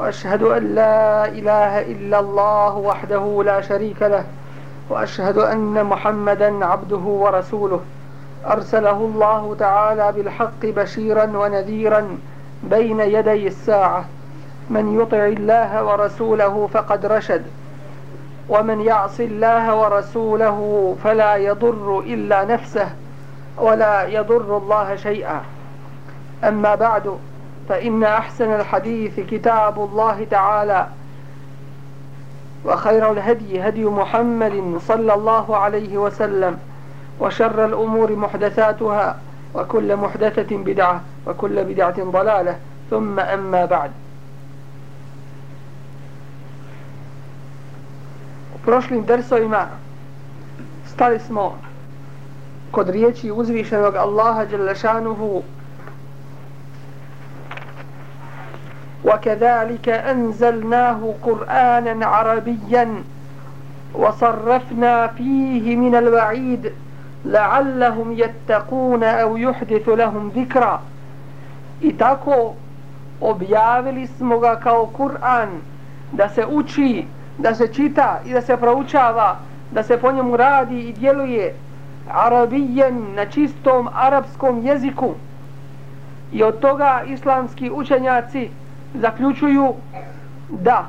وأشهد أن لا إله إلا الله وحده لا شريك له وأشهد أن محمدا عبده ورسوله. أرسله الله تعالى بالحق بشيرا ونذيرا بين يدي الساعة. من يطع الله ورسوله فقد رشد ومن يعص الله ورسوله فلا يضر إلا نفسه ولا يضر الله شيئا. أما بعد فإن أحسن الحديث كتاب الله تعالى وخير الهدي هدي محمد صلى الله عليه وسلم وشر الأمور محدثاتها وكل محدثة بدعة وكل بدعة ضلالة ثم أما بعد. U prošlim dersovima stali smo kod riječi uzvišenog Allaha Đelešanuhu وكذلك أنزلناه قرآنا عربيا وصرفنا فيه من الوعيد لعلهم يتقون أو يحدث لهم ذكرا I tako objavili smo ga kao Kur'an da se uči, da se čita i da se proučava, da se po njemu radi i djeluje arabijen na čistom arapskom jeziku. I od toga islamski učenjaci zaključuju da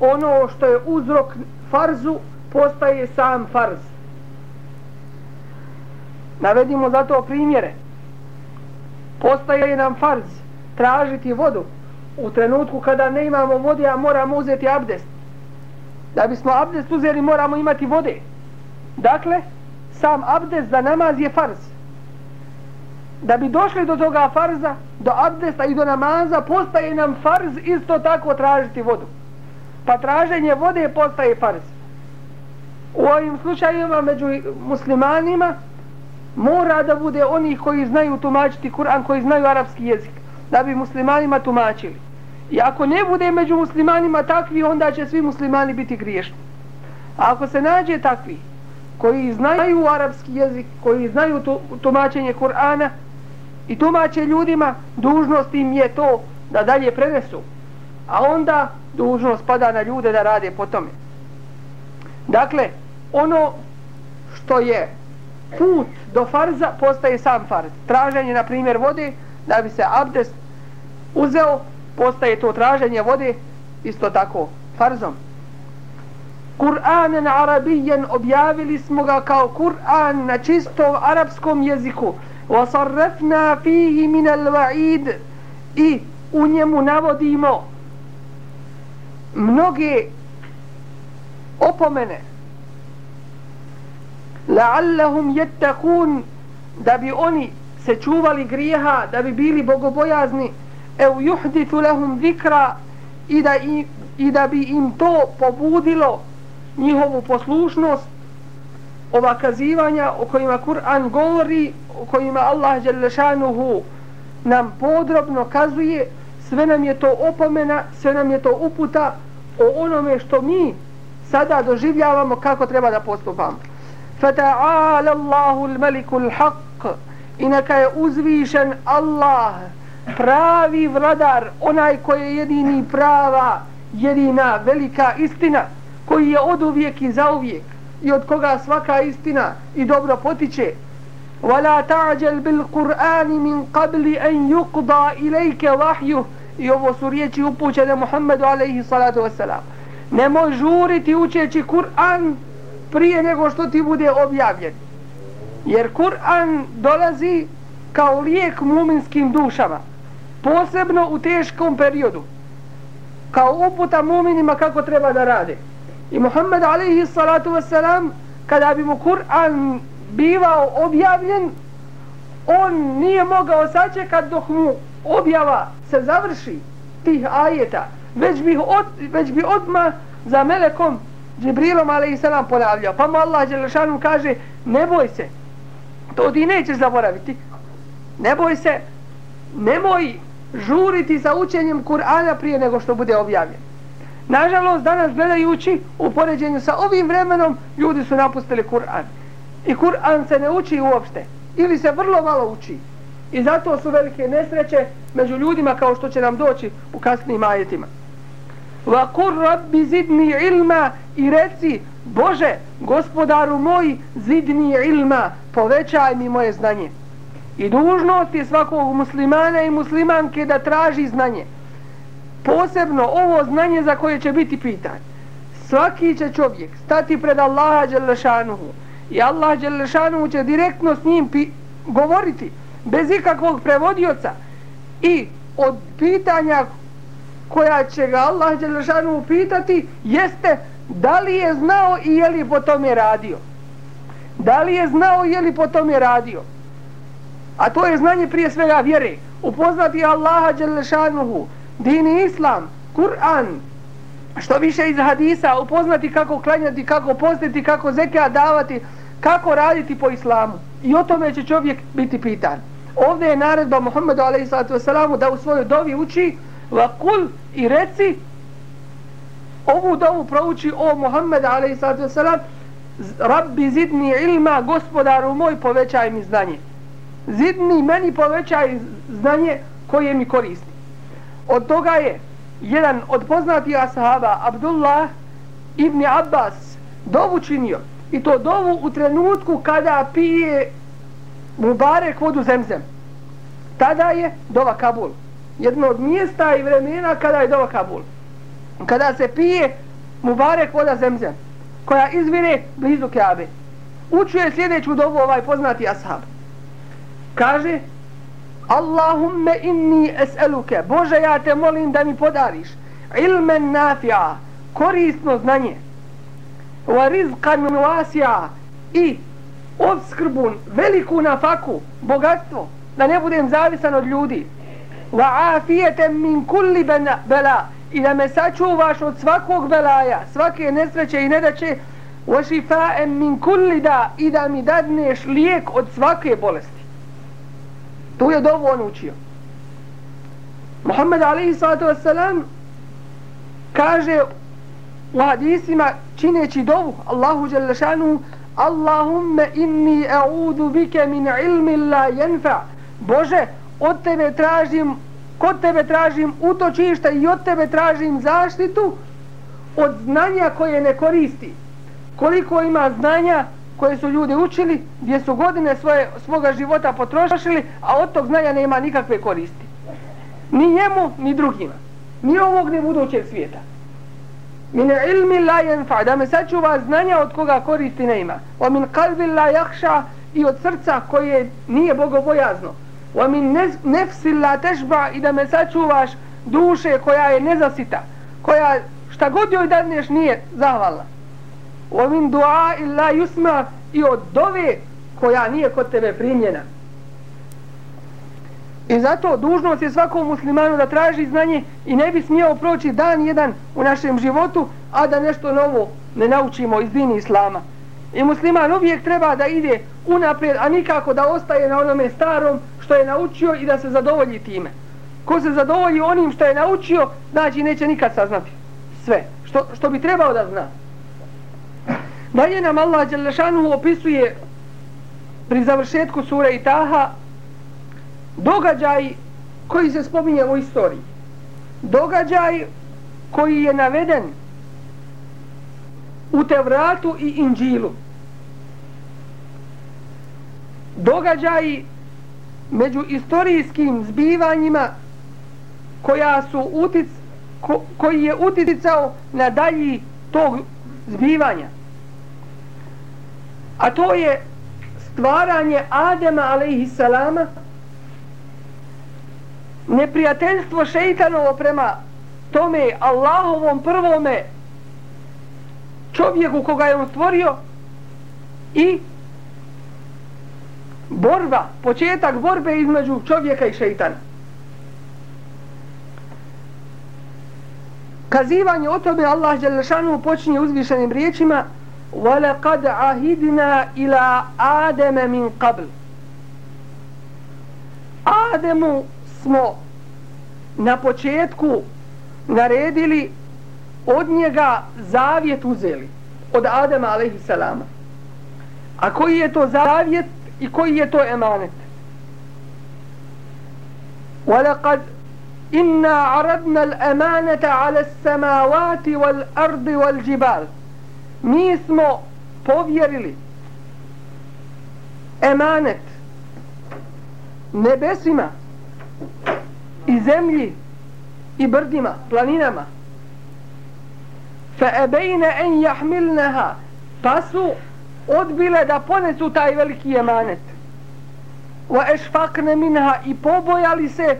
ono što je uzrok farzu postaje sam farz. Navedimo zato primjere. Postaje nam farz tražiti vodu u trenutku kada ne imamo vode, a moramo uzeti abdest. Da bismo abdest uzeli moramo imati vode. Dakle, sam abdest za namaz je farz da bi došli do toga farza, do abdesta i do namaza, postaje nam farz isto tako tražiti vodu. Pa traženje vode postaje farz. U ovim slučajima među muslimanima mora da bude oni koji znaju tumačiti Kur'an, koji znaju arapski jezik, da bi muslimanima tumačili. I ako ne bude među muslimanima takvi, onda će svi muslimani biti griješni. A ako se nađe takvi, koji znaju arapski jezik, koji znaju tumačenje Kur'ana, i tumače ljudima, dužnost im je to da dalje prenesu. A onda dužnost pada na ljude da rade po tome. Dakle, ono što je put do farza postaje sam farz. Traženje, na primjer, vode, da bi se abdest uzeo, postaje to traženje vode, isto tako, farzom. Kur'anen arabijen objavili smo ga kao Kur'an na čistom arapskom jeziku. وصرفنا فيه من الوعيد i u njemu navodimo mnoge opomene la'allahum yattaqun da bi oni se čuvali grijeha da bi bili bogobojazni ev yuhdithu lahum zikra i da, i, i da bi im to pobudilo njihovu poslušnost ova kazivanja o kojima Kur'an govori, o kojima Allah Đelešanuhu nam podrobno kazuje, sve nam je to opomena, sve nam je to uputa o onome što mi sada doživljavamo kako treba da postupamo. Fata'ala Allahu al-maliku al-haq i neka je uzvišen Allah pravi vladar, onaj koji je jedini prava, jedina velika istina, koji je od uvijek i za uvijek i od koga svaka istina i dobro potiče. Wala ta'jal bil Qur'ani min أَنْ an yuqda ilayka. I ovo su riječi upućene Muhammedu alejhi salatu vesselam. Nemoj žuriti učeći Kur'an prije nego što ti bude objavljen. Jer Kur'an dolazi kao lijek muminskim dušama. Posebno u teškom periodu. Kao uputa muminima kako treba da rade. I Muhammed alaihi salatu wasalam, kada bi mu Kur'an bivao objavljen, on nije mogao sačekat dok mu objava se završi tih ajeta, već bi, od, već bi odmah za melekom Džibrilom a.s. ponavljao. Pa mu Allah Đelešanu kaže, ne boj se, to ti nećeš zaboraviti. Ne boj se, nemoj žuriti sa učenjem Kur'ana prije nego što bude objavljen. Nažalost, danas gledajući u poređenju sa ovim vremenom, ljudi su napustili Kur'an. I Kur'an se ne uči uopšte. Ili se vrlo malo uči. I zato su velike nesreće među ljudima kao što će nam doći u kasnim ajetima. وَقُرْ رَبِّ rabbi zidni ilma i reci Bože, gospodaru moj, zidni ilma, povećaj mi moje znanje. I dužnost je svakog muslimana i muslimanke da traži znanje. Posebno ovo znanje za koje će biti pitan. Svaki će čovjek stati pred Allaha Đelešanuhu i Allah Đelešanuhu će direktno s njim govoriti bez ikakvog prevodioca i od pitanja koja će ga Allah Đelešanuhu pitati jeste da li je znao i je li po tome radio. Da li je znao i je li po tome radio. A to je znanje prije svega vjere. Upoznati Allaha Đelešanuhu, dini Islam, Kur'an, što više iz hadisa, upoznati kako klanjati, kako postiti, kako zekija davati, kako raditi po islamu. I o tome će čovjek biti pitan. Ovdje je naredba Muhammedu a.s. da u svojoj dovi uči vakul i reci ovu dovu prouči o Muhammed a.s. Rabbi zidni ilma, gospodaru moj, povećaj mi znanje. Zidni meni povećaj znanje koje mi koristi. Od toga je jedan od poznatih ashaba, Abdullah ibn Abbas, dovu činio. I to dovu u trenutku kada pije Mubarek vodu zemzem. Tada je dova Kabul. Jedno od mjesta i vremena kada je dova Kabul. Kada se pije Mubarek voda zemzem. Koja izvire blizu Kabe. Učuje sljedeću dovu ovaj poznati ashab. Kaže Allahumme inni es'eluke Bože ja te molim da mi podariš ilmen nafija korisno znanje wa rizqan wasija i obskrbu, veliku nafaku, bogatstvo, da ne budem zavisan od ljudi. Wa afijetem min kulli bela i da me sačuvaš od svakog belaja, svake nesreće i nedaće, wa šifaem min kulli da i da mi dadneš lijek od svake bolesti. Tu je dovu on učio. Muhammed alaihi sallatu wasalam kaže u hadisima čineći dovu Allahu šanu Allahumme inni a'udu bike min ilmi la jenfa. Bože, od tebe tražim, kod tebe tražim utočišta i od tebe tražim zaštitu od znanja koje ne koristi. Koliko ima znanja koje su ljudi učili, gdje su godine svoje, svoga života potrošili, a od tog znanja nema nikakve koristi. Ni njemu, ni drugima. Ni ovog, ni budućeg svijeta. Min ilmi la yanfa, da me sačuva znanja od koga koristi ne ima. O min qalbi la yakhsha i od srca koje nije bogobojazno. O min nefsi la tashba i da me sačuvaš duše koja je nezasita, koja šta god joj dadneš nije zahvalna. Wa min du'a illa yusma i od dove koja nije kod tebe primljena. I zato dužnost je svakom muslimanu da traži znanje i ne bi smijao proći dan jedan u našem životu, a da nešto novo ne naučimo iz dini Islama. I musliman uvijek treba da ide unaprijed, a nikako da ostaje na onome starom što je naučio i da se zadovolji time. Ko se zadovolji onim što je naučio, znači neće nikad saznati sve što, što bi trebao da zna. Dalje nam Allah Đelešanu opisuje pri završetku sure Itaha događaj koji se spominje u istoriji. Događaj koji je naveden u Tevratu i Inđilu. Događaj među istorijskim zbivanjima koja su utic, ko, koji je uticao na dalji tog zbivanja. A to je stvaranje Adema alaihissalama neprijateljstvo šeitanovo prema tome Allahovom prvome čovjeku koga je on stvorio i borba, početak borbe između čovjeka i šeitana. kazivanje o tome Allah Đelešanu počinje uzvišenim riječima وَلَقَدْ عَهِدْنَا إِلَىٰ آدَمَ مِنْ قَبْلِ Ademu smo na početku naredili od njega zavjet uzeli od Adama a.s. A koji je to zavjet i koji je to emanet? وَلَقَدْ إِنَّا عَرَدْنَا الْأَمَانَةَ عَلَى السَّمَاوَاتِ وَالْأَرْضِ وَالْجِبَالِ Mi smo povjerili emanet nebesima i zemlji i brdima, planinama. Fa ebejne en jahmilneha pa su odbile da ponesu taj veliki emanet. Wa ešfakne minha i pobojali se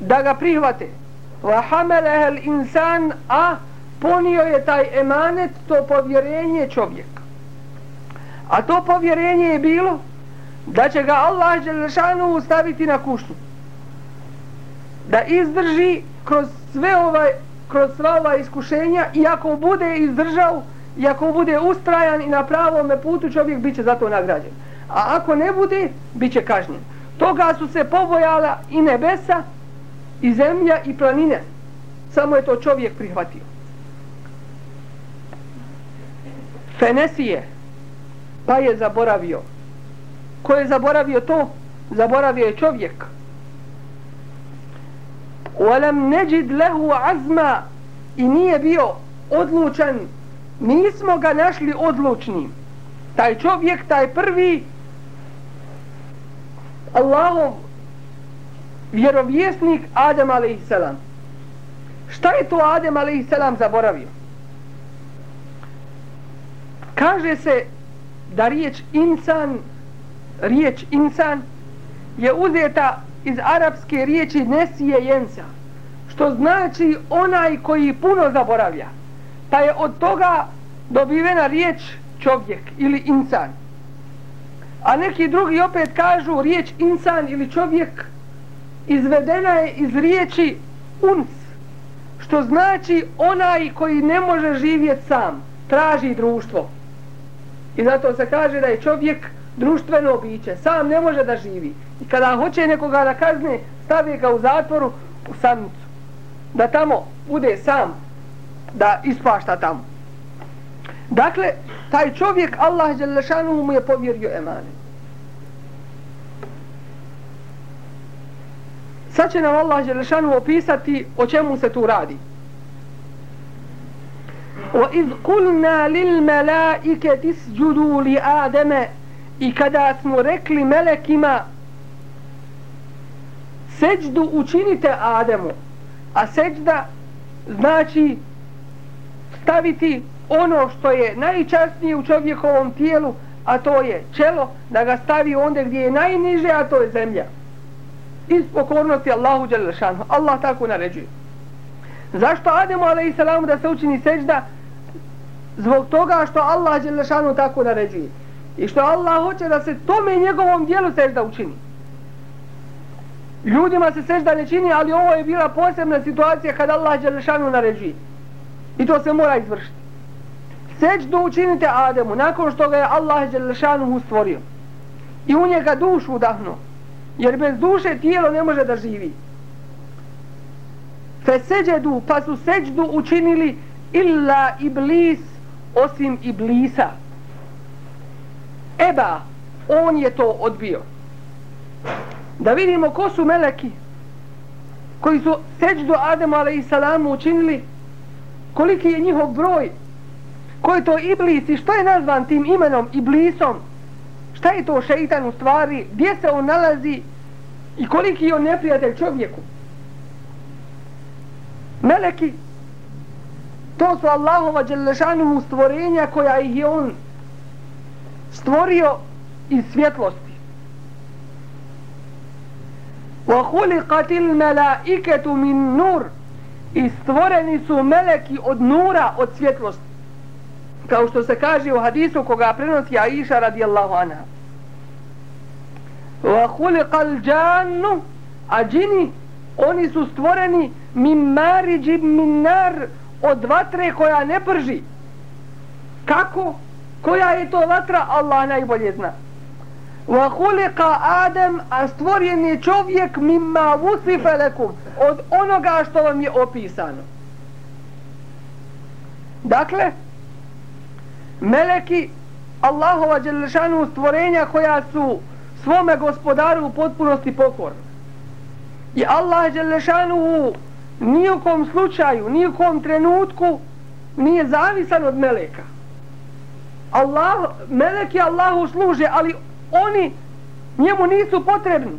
da ga prihvate. Wa hamelehel insan a ponio je taj emanet to povjerenje čovjeka. A to povjerenje je bilo da će ga Allah Đelešanu staviti na kuštu. da izdrži kroz sve ovaj kroz sva ova iskušenja i ako bude izdržao i ako bude ustrajan i na pravom putu čovjek biće zato za to nagrađen. A ako ne bude bit će kažnjen. Toga su se pobojala i nebesa i zemlja i planine. Samo je to čovjek prihvatio. Fenesije, pa je zaboravio. Ko je zaboravio to? Zaboravio je čovjek. Walam neđid lehu azma i nije bio odlučan, nismo ga našli odlučnim. Taj čovjek, taj prvi, Allahov vjerovjesnik Adem a.s. Šta je to Adem a.s. zaboravio? Kaže se da riječ insan riječ insan je uzeta iz arapske riječi nesije jensa što znači onaj koji puno zaboravlja. Pa je od toga dobivena riječ čovjek ili insan. A neki drugi opet kažu riječ insan ili čovjek izvedena je iz riječi uns što znači onaj koji ne može živjeti sam traži društvo i zato se kaže da je čovjek društveno biće, sam ne može da živi. I kada hoće nekoga da kazne, stavi ga u zatvoru, u samnicu. Da tamo bude sam, da ispašta tamo. Dakle, taj čovjek, Allah Đelešanuhu mu je povjerio emanet. Sad će nam Allah Đelešanu opisati o čemu se tu radi. وَإِذْ قُلْنَا لِلْمَلَائِكَةِ اسْجُدُوا لِآدَمَ I kada smo rekli melekima seđdu učinite Ademu a seđda znači staviti ono što je najčastnije u čovjekovom tijelu a to je čelo da ga stavi onda gdje je najniže a to je zemlja iz pokornosti Allahu Đelešanu Allah tako naređuje zašto Ademu a.s. da se učini seđda Zbog toga što Allah Đelešanu tako naređuje I što Allah hoće da se tome njegovom dijelu sežda učini. Ljudima se sežda ne čini, ali ovo je bila posebna situacija kad Allah Đelešanu naređuje. I to se mora izvršiti. Seždu učinite Ademu nakon što ga je Allah Đelešanu stvorio. I u njega dušu udahnuo. Jer bez duše tijelo ne može da živi. Fe seđedu, pa su seđdu učinili illa iblis osim iblisa. Eba, on je to odbio. Da vidimo ko su meleki koji su seđdu Ademu alaihissalamu učinili, koliki je njihov broj, ko je to iblis i što je nazvan tim imenom iblisom, šta je to šeitan u stvari, gdje se on nalazi i koliki je on neprijatelj čovjeku. Meleki, to su Allahova Đelešanuhu stvorenja koja ih je on stvorio iz svjetlosti. Wa khuliqatil malaikatu min nur i stvoreni su meleki od nura, od svjetlosti. Kao što se kaže u hadisu koga prenosi Aisha radijallahu anha. Wa khuliqal a džini oni su stvoreni min mariđi min nar od vatre koja ne prži. Kako? Koja je to vatra? Allah najbolje zna. Wa khuliqa Adam, a stvoren je čovjek mimma vusife lakum, od onoga što vam je opisano. Dakle, meleki Allahova dželešanu stvorenja koja su svome gospodaru u potpunosti pokorni. I Allah dželešanu nijekom slučaju, nijekom trenutku nije zavisan od meleka. Allah, meleki Allahu služe, ali oni njemu nisu potrebni.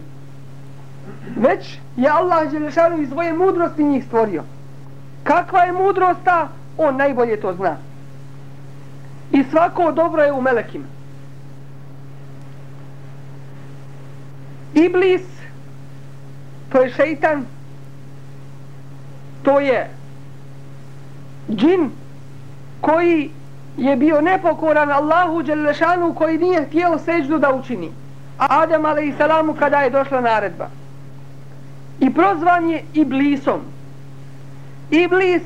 Već je Allah Đelešanu iz svoje mudrosti njih stvorio. Kakva je mudrost ta? On najbolje to zna. I svako dobro je u melekima. Iblis, to je šeitan, to je džin koji je bio nepokoran Allahu Đelešanu koji nije htio seđu da učini. Adam a.s. kada je došla naredba. I prozvan je Iblisom. Iblis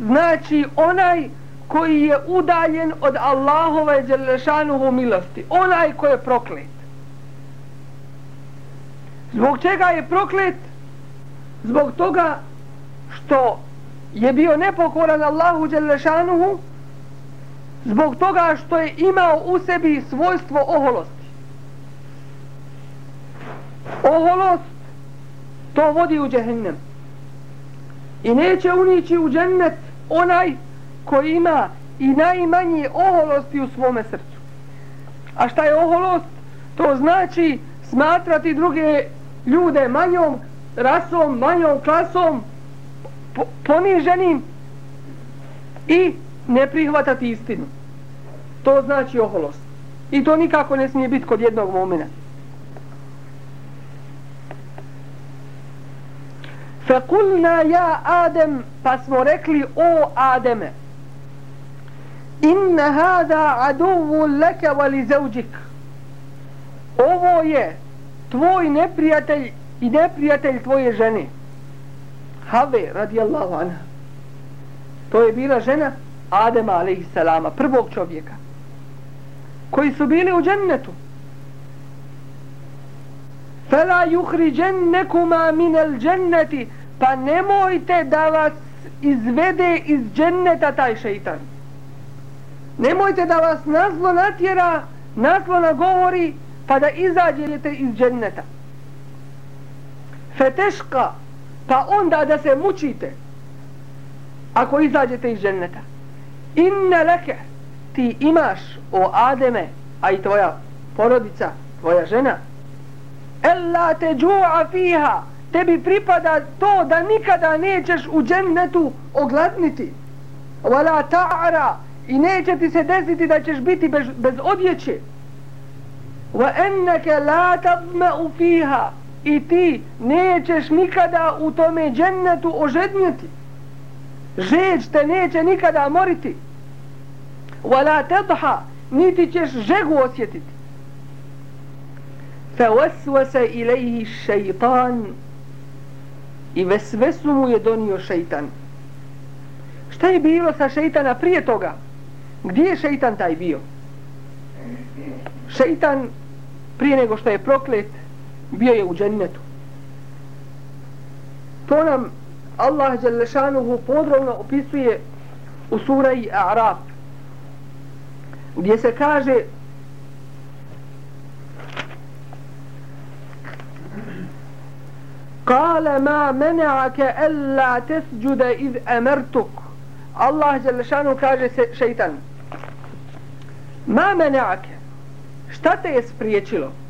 znači onaj koji je udaljen od Allahove Đelešanuhu milosti. Onaj koji je proklet. Zbog čega je proklet? Zbog toga što je bio nepokoran Allahu Đelešanuhu zbog toga što je imao u sebi svojstvo oholosti. Oholost to vodi u džehennem. I neće unići u džennet onaj koji ima i najmanje oholosti u svome srcu. A šta je oholost? To znači smatrati druge ljude manjom rasom, manjom klasom, poniženim i ne prihvatati istinu. To znači oholost. I to nikako ne smije biti kod jednog momena. Fekulna ja Adem, pa smo rekli o Ademe. Inna hada aduvu leke vali zauđik. Ovo je tvoj neprijatelj i neprijatelj tvoje žene. Have radijallahu anha. To je bila žena Adema alaihissalama, prvog čovjeka, koji su bili u džennetu. Fela juhri džennekuma minel dženneti, pa nemojte da vas izvede iz dženneta taj šeitan. Nemojte da vas nazlo natjera, nazlo nagovori, pa da izađete iz dženneta. Feteška, pa onda da se mučite, ako izađete iz dženneta. Inne leke ti imaš o Ademe a i tvoja porodica tvoja žena. Ella te džu'a fiha tebi pripada to da nikada nećeš u džennetu ogladniti. Wala ta'ara i neće ti se desiti da ćeš biti bez, bez odjeće. Wa enneke la tazma'u fiha i ti nećeš nikada u tome džennetu ožednjeti. Žeđ te neće nikada moriti. Vala tadha niti ćeš žegu osjetiti. Fa waswasa ilayhi shaytan. I vesvesu mu je donio šeitan. Šta je bilo sa šeitana prije toga? Gdje je šeitan taj bio? Šeitan prije nego što je proklet bio je u džennetu to nam Allah Đalešanuhu podrobno opisuje u suraji A'raf gdje se kaže Kale ma mena'ake alla tesđude iz emertuk Allah Đalešanu kaže se šeitan Ma mena'ake Šta te je spriječilo?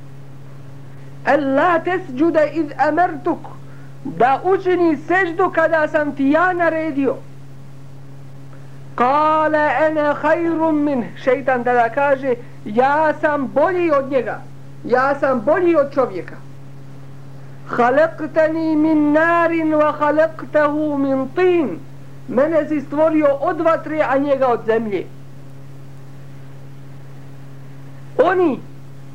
Alla tesđude iz emertuk da učini seždu kada sam ti ja naredio. Kale ene hajrum min, šeitan tada kaže, ja sam bolji od njega, ja sam bolji od čovjeka. Halektani min narin wa halektahu min tin. Mene si stvorio od vatre, a njega od zemlje. Oni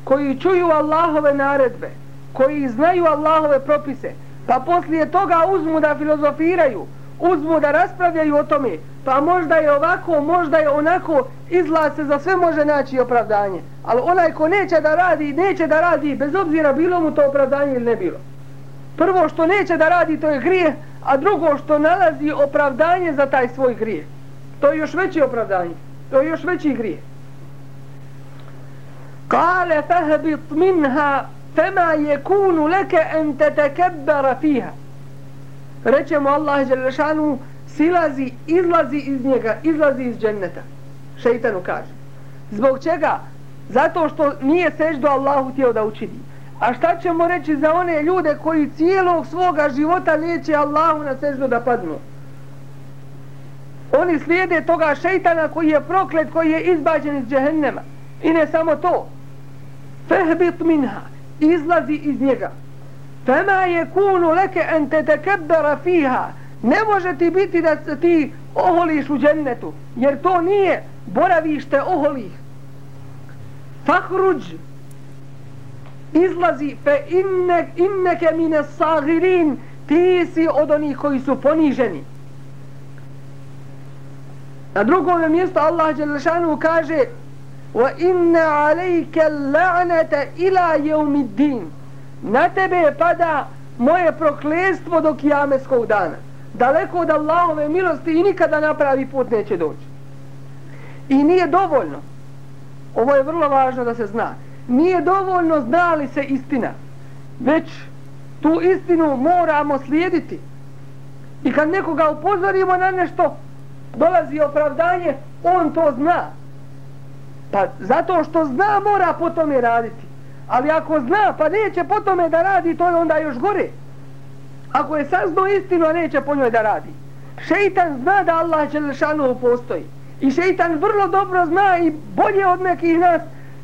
koji čuju Allahove naredbe, koji znaju Allahove propise, pa poslije toga uzmu da filozofiraju, uzmu da raspravljaju o tome, pa možda je ovako, možda je onako, izlaz se za sve može naći opravdanje. Ali onaj ko neće da radi, neće da radi, bez obzira bilo mu to opravdanje ili ne bilo. Prvo što neće da radi, to je grije, a drugo što nalazi opravdanje za taj svoj grije. To je još veće opravdanje, to je još veći grije. Kale فاهبط منها فما يكون لك أن تتكبر fiha. Reče mu Allah Đelešanu, silazi, izlazi iz njega, izlazi iz dženneta. Šeitanu kaže. Zbog čega? Zato što nije seždo Allahu htio da učini. A šta ćemo reći za one ljude koji cijelog svoga života liječe Allahu na seždu da padnu? Oni slijede toga šeitana koji je proklet, koji je izbađen iz džehennema. I ne samo to. Fehbit minha. Izlazi iz njega. Fema je kunu leke en te tekebbera fiha. Ne može ti biti da se ti oholiš u džennetu. Jer to nije boravište oholih. Fahruđ. Izlazi fe inne, inneke mine sagirin. Ti si od onih koji su poniženi. Na drugom mjestu Allah Đelešanu kaže وَإِنَّ عَلَيْكَ اللَّعْنَةَ إِلَى يَوْمِ الدِّينِ na tebe pada moje proklestvo do kijameskog dana. Daleko od Allahove milosti i nikada napravi put neće doći. I nije dovoljno. Ovo je vrlo važno da se zna. Nije dovoljno zna li se istina. Već tu istinu moramo slijediti. I kad nekoga upozorimo na nešto dolazi opravdanje on to zna. Pa zato što zna mora po tome raditi. Ali ako zna pa neće po tome da radi, to je onda još gore. Ako je saznao istinu, a neće po njoj da radi. Šeitan zna da Allah Đelešanu postoji. I šeitan vrlo dobro zna i bolje od nekih nas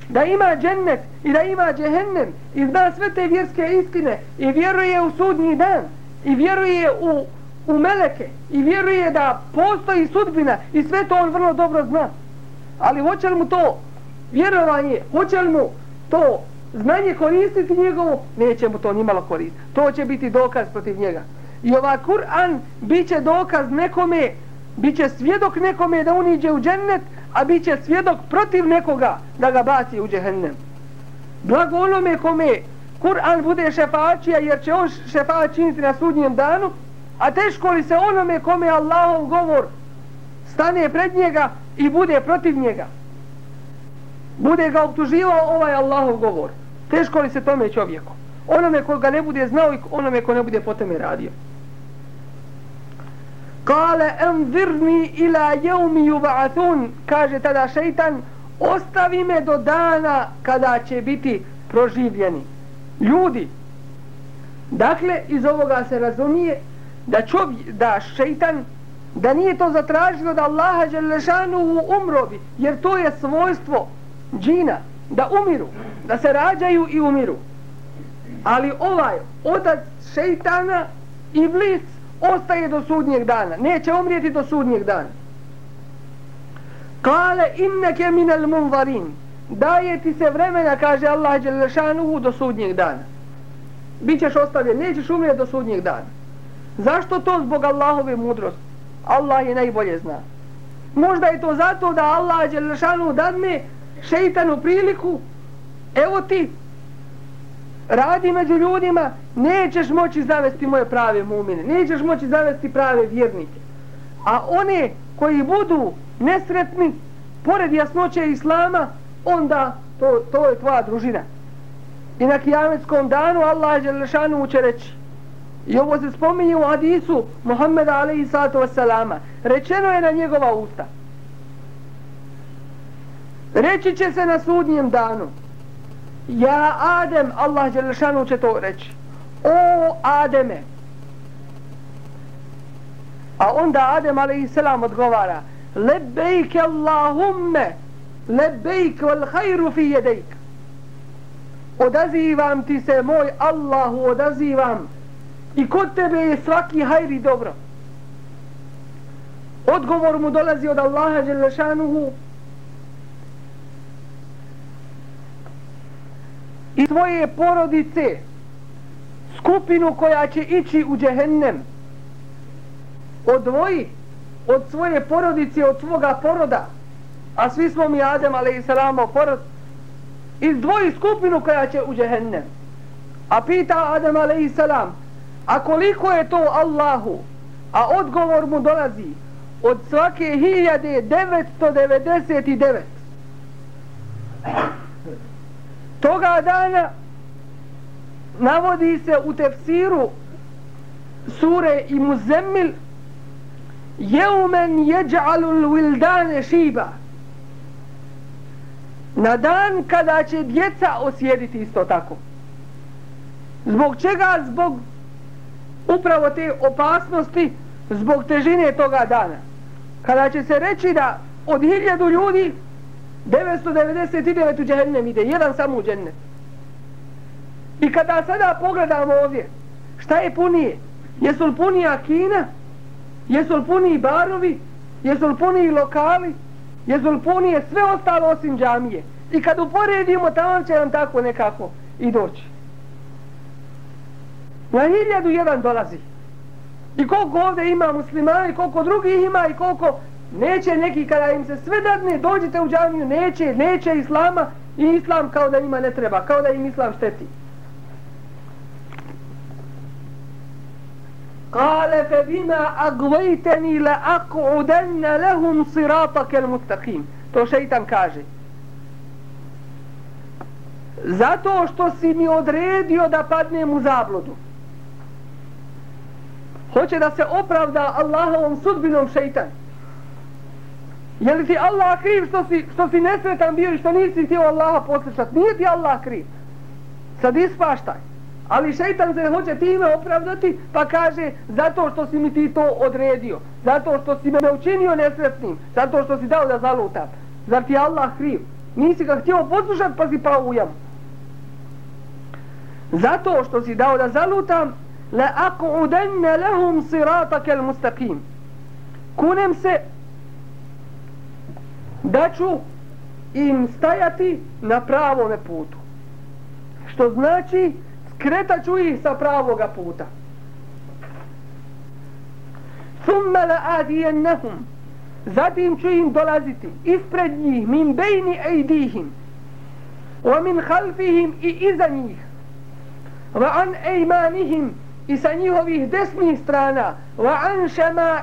da ima džennet i da ima džehennem i zna sve te vjerske istine i vjeruje u sudnji dan i vjeruje u, u meleke i vjeruje da postoji sudbina i sve to on vrlo dobro zna ali hoće li mu to vjerovanje, hoće li mu to znanje koristiti njegovo, neće mu to nimalo koristiti. To će biti dokaz protiv njega. I ova Kur'an bit će dokaz nekome, bit će svjedok nekome da uniđe u džennet, a bit će svjedok protiv nekoga da ga baci u džehennem. Blago onome kome Kur'an bude šefačija jer će on šefačiniti na sudnjem danu, a teško li se onome kome Allahov govor stane pred njega i bude protiv njega. Bude ga optuživao ovaj Allahov govor. Teško li se tome čovjeku? Onome ko ga ne bude znao i onome ko ne bude po tome radio. Kale envirni ila jeumi juba'atun kaže tada šeitan ostavi me do dana kada će biti proživljeni. Ljudi dakle iz ovoga se razumije da čovjek, da šeitan da nije to zatražio da Allaha Đelešanu umrobi, jer to je svojstvo džina, da umiru, da se rađaju i umiru. Ali ovaj otac šeitana i blic ostaje do sudnjeg dana, neće umrijeti do sudnjeg dana. Kale inneke minel munvarin, daje ti se vremena, kaže Allah Đelešanuhu, do sudnjeg dana. Bićeš ostavljen, nećeš umrijeti do sudnjeg dana. Zašto to zbog Allahove mudrosti? Allah je najbolje zna. Možda je to zato da Allah Đelešanu dadne šeitanu priliku, evo ti, radi među ljudima, nećeš moći zavesti moje prave mumine, nećeš moći zavesti prave vjernike. A one koji budu nesretni, pored jasnoće Islama, onda to, to je tvoja družina. I na kijametskom danu Allah Đelešanu će reći, I ovo se spominje u hadisu Muhammeda alaihi sallatu wasalama. Rečeno je na njegova usta. Reći će se na sudnjem danu. Ja Adem, Allah Đelešanu će to reći. O Ademe. A onda Adem alaihi sallam odgovara. Lebejke Allahumme. Lebejke wal hajru fi jedejke. Odazivam ti se moj Allahu, odazivam I kod tebe je svaki hajri dobro. Odgovor mu dolazi od Allaha Đelešanuhu i svoje porodice skupinu koja će ići u džehennem odvoji od svoje porodice, od svoga poroda, a svi smo mi Adem, ale i salamo, porod, izdvoji skupinu koja će u džehennem. A pita Adem, ale i salam, a koliko je to Allahu? A odgovor mu dolazi od svake 1999. Toga dana navodi se u tefsiru sure i muzemmil jeumen jeđalul wildane šiba na dan kada će djeca osjediti isto tako zbog čega zbog upravo te opasnosti zbog težine toga dana kada će se reći da od hiljadu ljudi 999 u džehennem ide jedan samo u džennet i kada sada pogledamo ovdje šta je punije jesu li punija Kina Jesu li puni barovi? Jesu li puni lokali? Jesu li punije sve ostalo osim džamije? I kad uporedimo, tamo će nam tako nekako i doći. Na hiljadu jedan dolazi. I koliko ovdje ima muslimana i koliko drugih ima i koliko neće neki kada im se sve dadne, dođite u džamiju, neće, neće islama i islam kao da njima ne treba, kao da im islam šteti. Kale fe bima agvajteni le ako udenne lehum sirata kel mustaqim. To šeitan kaže. Zato što si mi odredio da padnem u zablodu hoće da se opravda Allahovom sudbinom šeitan je li ti Allah kriv što si, što si nesretan bio i što nisi htio Allaha poslušat nije ti Allah kriv sad ispaštaj Ali šeitan se hoće time opravdati pa kaže zato što si mi ti to odredio. Zato što si me učinio nesretnim. Zato što si dao da zalutam. Zar ti Allah kriv? Nisi ga htio poslušat pa si pao u jamu. Zato što si dao da zalutam la aqudanna lahum المستقيم كونم mustaqim. Kunem se da ću im stajati na pravome putu. Što znači skretaću ih sa pravoga puta. Thumma la adiyannahum Zatim ću im dolaziti ispred njih min bejni ejdihim wa min khalfihim i iza njih wa an ejmanihim i sa njihovih desnih strana wa an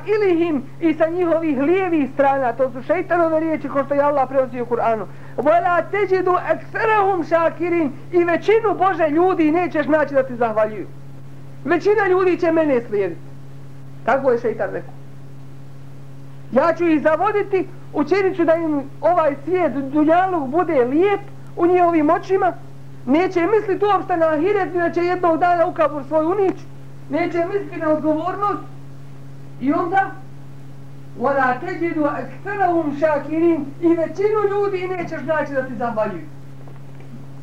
ilihim i sa njihovih lijevih strana to su šeitanove riječi ko što je Allah prenosio u Kur'anu wala teđidu ekserahum šakirin i većinu Bože ljudi nećeš naći da ti zahvaljuju. Većina ljudi će mene slijediti. Tako je šeitan rekao. Ja ću ih zavoditi, učinit ću da im ovaj svijet dunjalog bude lijep u njihovim očima. Neće misliti uopšte na ahiret, da će jednog dana u kabur svoj unić. Neće misliti na odgovornost. I onda وَلَا تَجِدُ أَكْثَرَهُمْ شَاكِرِينَ I većinu ljudi nećeš naći da ti zahvaljuju.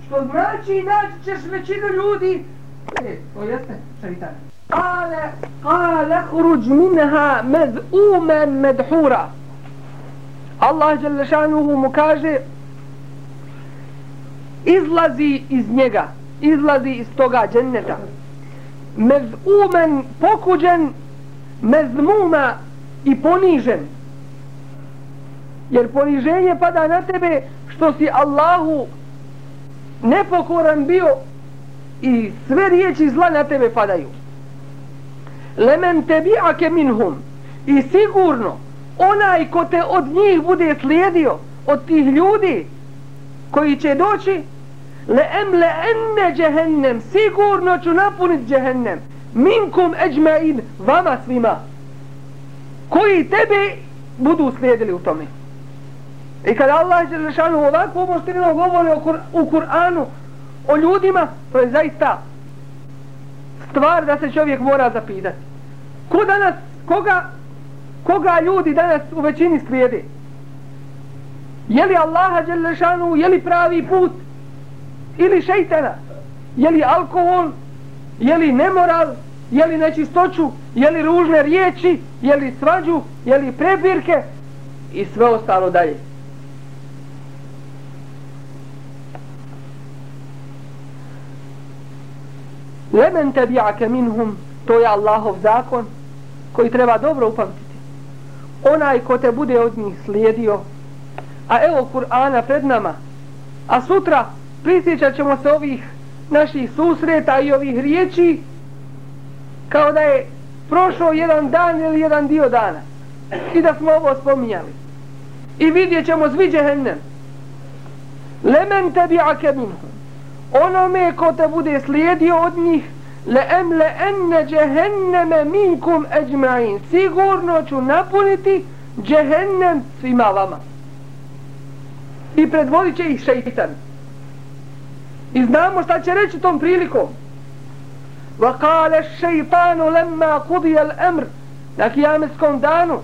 Što znači naći ćeš većinu ljudi. E, to jeste šeitan. Kale, kale, hruđ minha med umen medhura. Allah Đelešanuhu mu kaže izlazi iz njega, izlazi iz toga dženneta. Mez umen pokuđen, mezmuma i ponižen. Jer poniženje pada na tebe što si Allahu nepokoran bio i sve riječi zla na tebe padaju. Lemen tebi ake minhum i sigurno onaj ko te od njih bude slijedio od tih ljudi koji će doći le emle enne džehennem sigurno ću napunit džehennem minkum eđmein vama svima koji tebe budu slijedili u tome. I kada Allah je rešanu ovako omostrino govori u Kur'anu o ljudima, to je zaista stvar da se čovjek mora zapitati. Ko danas, koga, koga ljudi danas u većini slijede? Je li Allaha Đelešanu, je li pravi put? Ili šeitana? Je li alkohol? Je li nemoral? je li nečistoću, je li ružne riječi, je li svađu, je li prebirke i sve ostalo dalje. Lemen tebi'ake minhum, to je Allahov zakon, koji treba dobro upamtiti. Onaj ko te bude od njih slijedio, a evo Kur'ana pred nama, a sutra prisjećat ćemo se ovih naših susreta i ovih riječi, kao da je prošao jedan dan ili jedan dio dana. I da smo ovo spominjali. I vidjet ćemo zvi džehennem. Lemen tebi ake. Onome ko te bude slijedio od njih, le em le enne džehenneme minkum eđma'in. Sigurno ću napuniti džehennem svima vama. I predvodit će ih šeitan. I znamo šta će reći tom prilikom. وقال الشيطان لما قضي الامر na kijametskom danu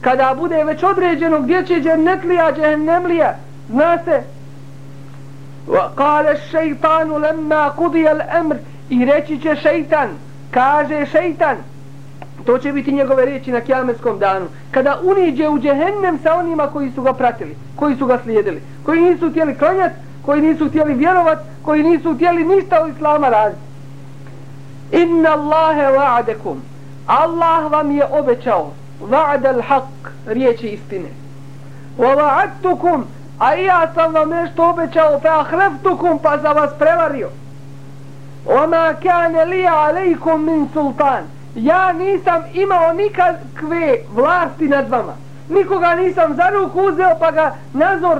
kada bude već određeno gdje će džennetlija džehennemlija zna se وقال الشيطان لما قضي الامر i reći će šeitan kaže šeitan to će biti njegove riječi na kijametskom danu kada uniđe u džehennem sa onima koji su ga pratili koji su ga slijedili koji nisu htjeli klanjati koji nisu htjeli vjerovat koji nisu htjeli ništa od islama raditi Inna Allahe wa'adekum. Allah vam je obećao. Va'ad al-haq. Riječi istine. Wa wa'adtukum. A ja sam vam nešto obećao. Fa ahreftukum. Pa za vas prevario. Wa ma kane li alejkum min sultan. Ja nisam imao nikakve vlasti nad vama. Nikoga nisam za ruku uzeo pa ga nazor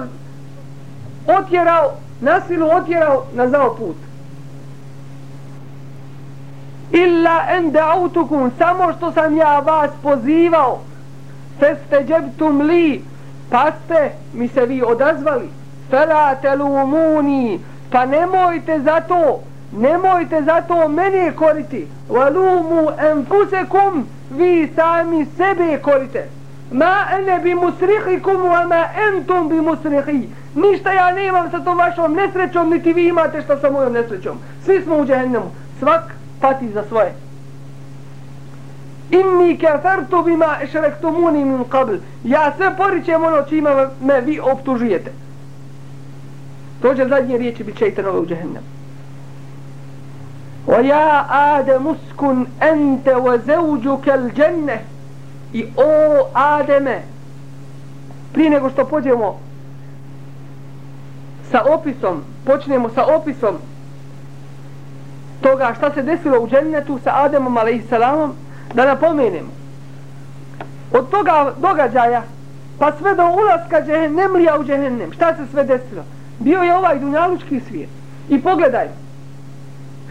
otjerao, nasilu otjerao na zao put. Illa en da'utukum samo što sam ja vas pozivao. Feste džebtum li pa ste mi se vi odazvali. Fela telumuni pa nemojte za to nemojte za to mene koriti. Valumu enfusekum vi sami sebe korite. Ma ene bi musrihikum wa ma entum bi musrihi ništa ja nemam sa tom vašom nesrećom niti vi imate što sa mojom nesrećom svi smo u džehennemu svak pati za svoje. Inni kafartu bima ešrektumuni min qabl. Ja sve poričem ono čime me vi optužujete. To će zadnje riječi biti šeitanove u džehennemu. Wa ja Adem uskun ente wa zeuđu kel. I o Ademe, prije nego što pođemo sa opisom, počnemo sa opisom toga šta se desilo u džennetu sa Ademom alaihissalamom, da napomenemo. Od toga događaja, pa sve do ulaska džehennemlija u džehennem, šta se sve desilo? Bio je ovaj dunjalučki svijet. I pogledaj,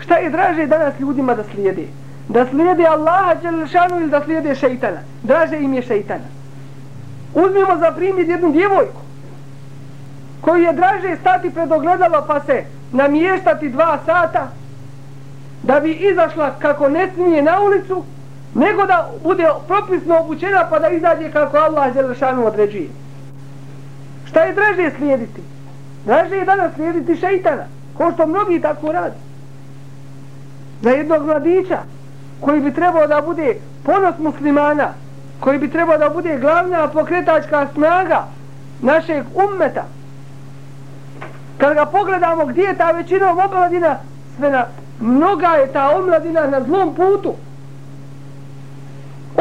šta je draže danas ljudima da slijede? Da slijede Allaha Đelešanu ili da slijede šeitana? Draže im je šeitana. Uzmimo za primjer jednu djevojku koji je draže stati pred ogledalo pa se namještati dva sata da bi izašla kako ne smije na ulicu, nego da bude propisno obučena pa da izađe kako Allah Đelešanu određuje. Šta je draže slijediti? Draže je danas slijediti šeitana, ko što mnogi tako radi. Za jednog mladića koji bi trebao da bude ponos muslimana, koji bi trebao da bude glavna pokretačka snaga našeg ummeta, kad ga pogledamo gdje je ta većina omladina, sve na mnoga je ta omladina na zlom putu.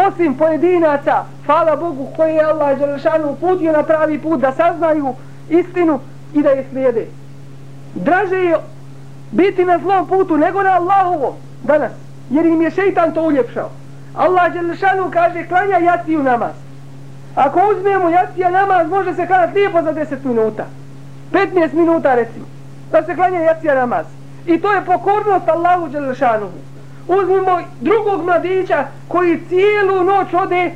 Osim pojedinaca, hvala Bogu koji je Allah Đelešanu uputio na pravi put da saznaju istinu i da je slijede. Draže je biti na zlom putu nego na Allahovo danas, jer im je šeitan to uljepšao. Allah Đelešanu kaže klanja jaciju namaz. Ako uzmemo jacija namaz, može se klanati lijepo za 10 minuta. 15 minuta recimo. Da se klanja jacija namaz. I to je pokornost Allahu Đelešanuhu. Uzmimo drugog mladića koji cijelu noć ode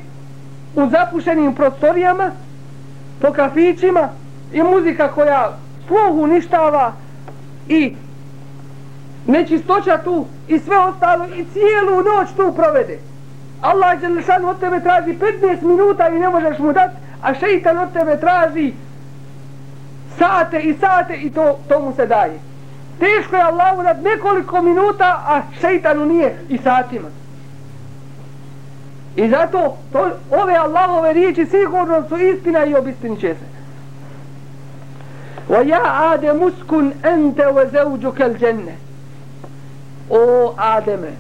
u zapušenim prostorijama, po kafićima i muzika koja sluh uništava i nečistoća tu i sve ostalo i cijelu noć tu provede. Allah Đelešanu od tebe traži 15 minuta i ne možeš mu dati, a šeitan od tebe traži sate i sate i to, to mu se daje. Teško je Allahu dat nekoliko minuta, a šeitanu nije i satima. I zato to, ove Allahove riječi sigurno su istina i obistinit će se. وَيَا آدَمُ اسْكُنْ muskun وَزَوْجُكَ wa o Ademe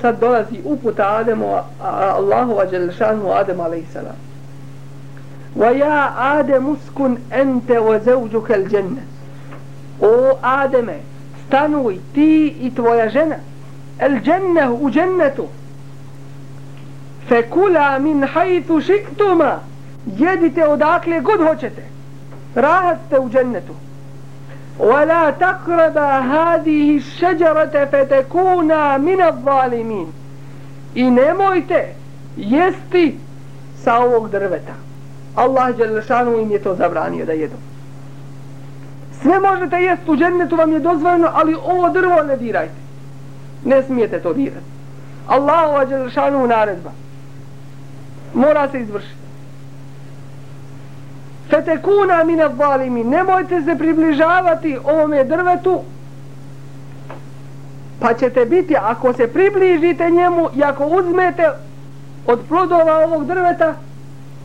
sad dolazi uputa Ademu Allahu wa Đelešanu Ademu alaihissalam wa ja Adem uskun ente wa zauđuka il dženne o Ademe stanuj ti i tvoja žena el dženne u džennetu fe kula min hajtu šiktuma jedite odakle god hoćete rahat ste u džennetu ولا تقرب هذه الشجرة فتكونا من الظالمين i nemojte jesti sa ovog drveta Allah Đelešanu im je to zabranio da jedu. Sve možete jesti u džennetu vam je dozvoljeno ali ovo drvo ne dirajte. Ne smijete to dirati. Allah Đelešanu naredba. Mora se izvršiti. Fetekuna mine zalimi, nemojte se približavati ovome drvetu, pa ćete biti, ako se približite njemu i ako uzmete od plodova ovog drveta,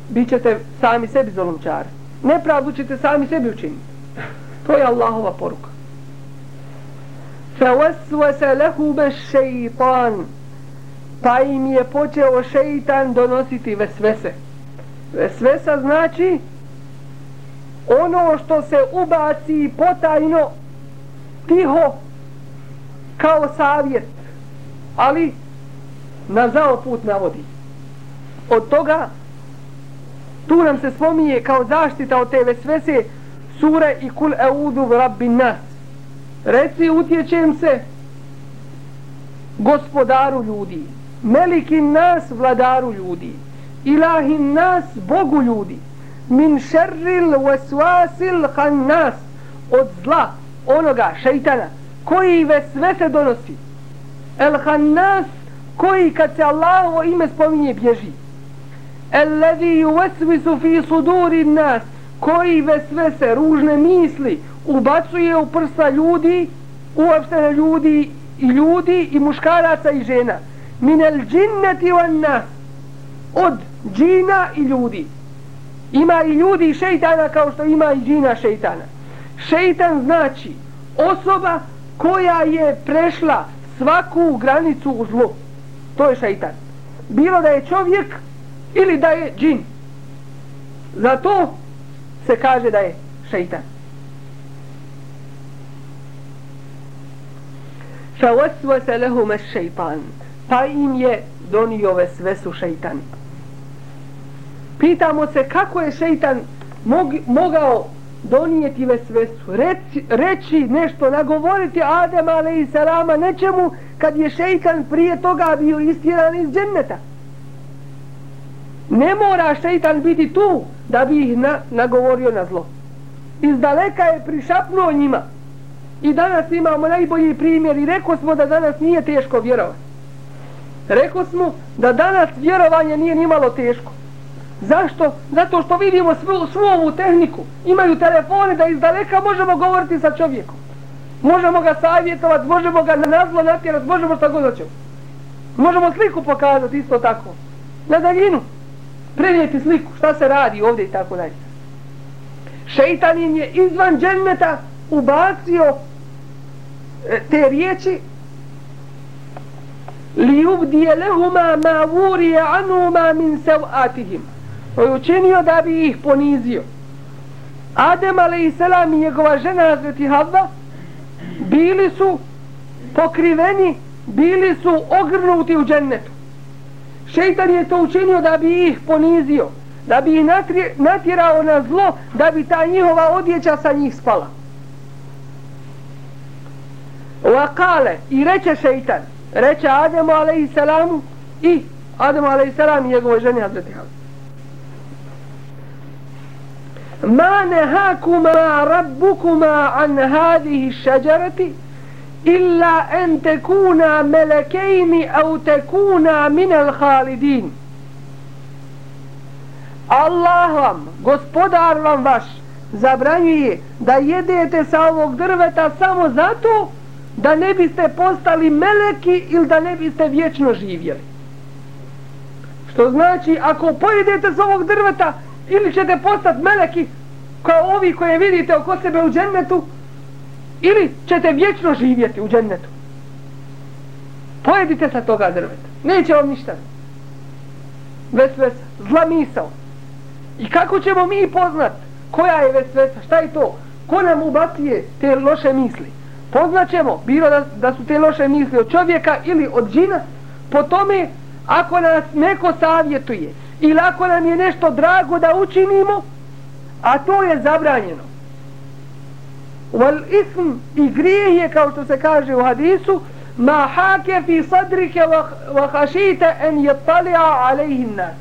bit ćete sami sebi zolomčari. Nepravdu ćete sami sebi učiniti. To je Allahova poruka. Fawaswasa lahu shaytan pa im je počeo šeitan donositi vesvese. Vesvesa znači ono što se ubaci potajno tiho kao savjet ali na zao put navodi od toga tu nam se spominje kao zaštita od te vesvese sure i kul eudu v rabbi nas. Reci utječem se gospodaru ljudi melikin nas vladaru ljudi ilahin nas bogu ljudi min šerril vesvasil hannas od zla onoga šeitana koji ve sve donosi. El hannas koji kad se Allahovo ime spominje bježi. الذي يوسوس في صدور الناس koji vesvese, ružne misli ubacuje u prsa ljudi uopšte ljudi i ljudi i muškaraca i žena minel džinneti van nas od džina i ljudi Ima i ljudi i šeitana kao što ima i džina šeitana. Šeitan znači osoba koja je prešla svaku granicu u zlu. To je šeitan. Bilo da je čovjek ili da je džin. Zato se kaže da je šeitan. Fa waswasa lahum ash-shaytan. Pa im je donio vesvesu sve su pitamo se kako je šeitan mog, mogao donijeti vesvesu, reći, reći nešto, nagovoriti Adem ale i Salama nečemu kad je šeitan prije toga bio istjeran iz dženneta. Ne mora šeitan biti tu da bi ih na, nagovorio na zlo. Iz daleka je prišapnuo njima. I danas imamo najbolji primjer i rekao smo da danas nije teško vjerovati. Rekao smo da danas vjerovanje nije nimalo teško. Zašto? Zato što vidimo svu, svu ovu tehniku. Imaju telefone da iz daleka možemo govoriti sa čovjekom. Možemo ga savjetovati, možemo ga na nazlo natjerati, možemo šta god hoćemo. Možemo sliku pokazati isto tako. Na daljinu. Prenijeti sliku, šta se radi ovdje i tako dalje. Šeitan im je izvan dženneta ubacio e, te riječi li ubdije lehuma ma vurije anuma min sev'atihim to je učinio da bi ih ponizio. Adem a.s. i njegova žena Hazreti Havva bili su pokriveni, bili su ogrnuti u džennetu. Šeitan je to učinio da bi ih ponizio, da bi ih natjerao na zlo, da bi ta njihova odjeća sa njih spala. Vakale, i reče šeitan, reče Ademu a.s. i Ademu a.s. i njegove žene Hazreti Havu. Ma nehakuma rabbukuma an hadihi šeđarati, illa en tekuna melekejni au tekuna minel halidin. Allah vam, gospodar vam vaš, zabranjuje da jedete sa ovog drveta samo zato da ne biste postali meleki ili da ne biste vječno živjeli. Što znači, ako pojedete sa ovog drveta ili ćete postati meleki kao ovi koje vidite oko sebe u džennetu, ili ćete vječno živjeti u džennetu Pojedite sa toga drveta. Neće vam ništa. Vesvesa. Zla misao. I kako ćemo mi poznat koja je vesvesa? Šta je to? Ko nam ubacuje te loše misli? Poznaćemo, bilo da, da su te loše misli od čovjeka ili od džina, po tome ako nas neko savjetuje ili ako nam je nešto drago da učinimo, a to je zabranjeno. Wal ism i grijeh je kao što se kaže u hadisu ma hake fi sadrike wa hašite en je talija alejhin nas.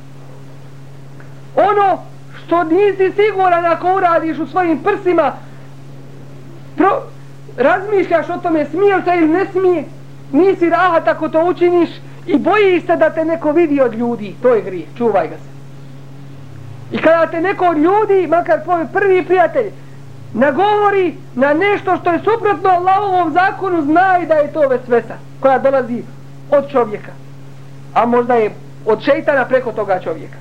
Ono što nisi siguran ako uradiš u svojim prsima pro, razmišljaš o tome smije se ili ne smije nisi rahat ako to učiniš i bojiš se da te neko vidi od ljudi to je grijeh, čuvaj ga se i kada te neko od ljudi makar tvoj prvi prijatelj nagovori na nešto što je suprotno Allahovom zakonu znaj da je to vesvesa koja dolazi od čovjeka. A možda je od šeitana preko toga čovjeka.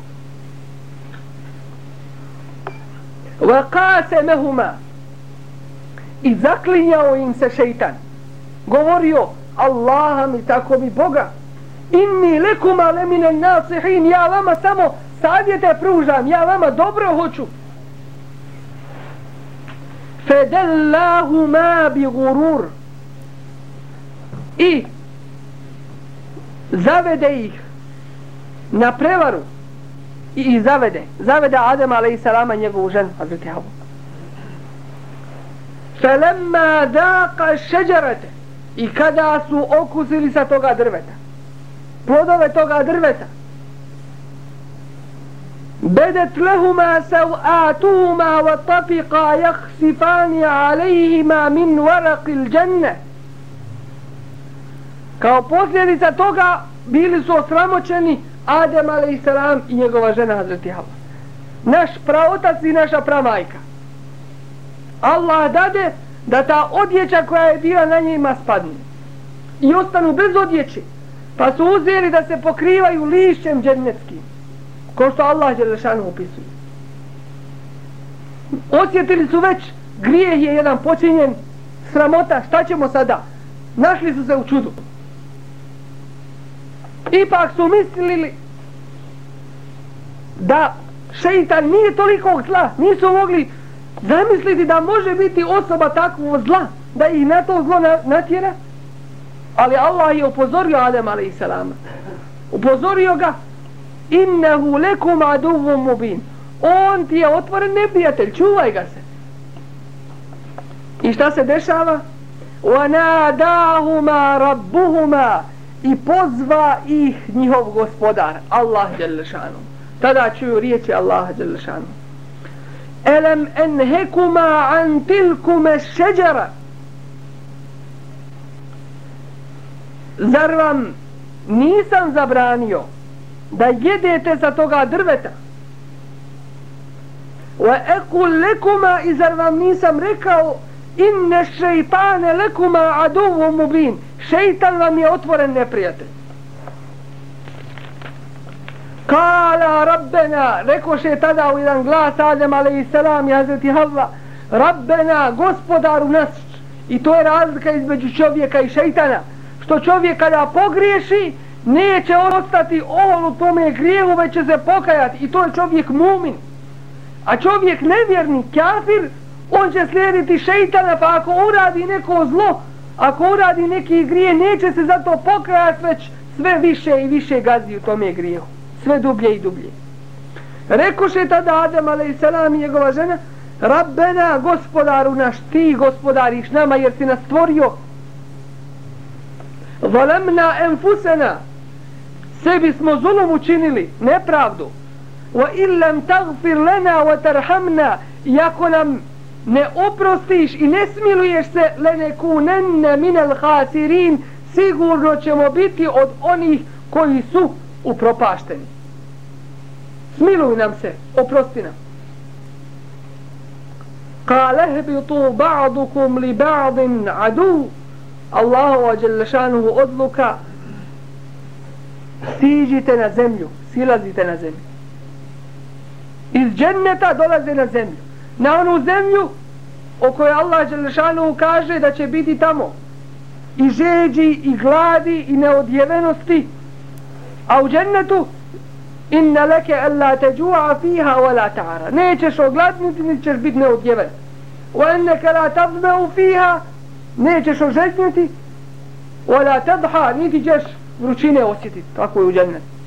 Vakase mehuma i zaklinjao im se šeitan. Govorio Allaha mi tako mi Boga. Inni lekuma lemine nasihin. Ja vama samo savjete pružam. Ja vama dobro hoću fedellahuma bi gurur i zavede ih na prevaru i, i zavede. Zavede Adem a.s. njegovu ženu Hazreti Havu felemma daqa šeđarete. I kada su okusili sa toga drveta. Plodove toga drveta. بدت لهما سوآتهما وطفقا يخسفان عليهما من ورق الجنة kao posljedica toga bili su osramoćeni Adem a.s. i njegova žena Hazreti Hava. Naš praotac i naša pramajka. Allah dade da ta odjeća koja je bila na njima spadne. I ostanu bez odjeće. Pa su uzeli da se pokrivaju lišćem džennetskim. Ko što Allah Đelešanu opisuje. Osjetili su već grijeh je jedan počinjen sramota, šta ćemo sada? Našli su se u čudu. Ipak su mislili da šeitan nije toliko zla, nisu mogli zamisliti da može biti osoba takvog zla, da ih na to zlo natjera. Ali Allah je upozorio Adem a.s. Upozorio ga innehu lekum aduvum mubin. On ti je otvoren neprijatelj čuvaj ga se. I šta se dešava? Wa nadahuma rabbuhuma. I pozva ih njihov gospodar Allah Đelešanu tada čuju riječi Allah Đelešanu elem enhekuma an tilkume šeđara. Zar vam nisam zabranio da jedete sa toga drveta. Wa ekul lekuma i zar vam nisam rekao inne šeitane lekuma aduvu mubin. Šeitan vam je otvoren neprijatelj. Kala rabbena rekoše tada u jedan glas Adem alaihissalam i Hazreti Havva rabbena gospodaru nas i to je razlika između čovjeka i šeitana. Što čovjek kada pogriješi neće ostati ohol u tome grijevu, već će se pokajati i to je čovjek mumin. A čovjek nevjerni, kafir, on će slijediti šeitana, pa ako uradi neko zlo, ako uradi neki grije, neće se zato pokajati, već sve više i više gazi u tome grijevu. Sve dublje i dublje. Rekoše tada Adam, ale i selam njegova žena, Rabbena, gospodaru naš, ti gospodariš nama, jer si nas stvorio. Zalemna enfusena, sebi smo zulum učinili, nepravdu. Wa illam tagfir lana wa tarhamna, iako nam ne oprostiš i ne smiluješ se, lene kunenne minel hasirin, sigurno ćemo biti od onih koji su upropašteni. Smiluj nam se, oprosti nam. Kale hebitu ba'dukum li ba'din adu, Allahu wa jalašanuhu odluka, siđite na zemlju, silazite na zemlju. Iz dženneta dolaze na zemlju. Na onu zemlju o kojoj Allah Đelešanu kaže da će biti tamo. I žeđi i gladi i neodjevenosti. A u džennetu inna leke alla teđu'a fiha wa la ta'ara. Nećeš ogladniti ni ćeš biti neodjeven. Wa enneke la tazmeu fiha. Nećeš oželjniti wa la tadha. Niti ćeš vrućine osjetiti tako je u džennetu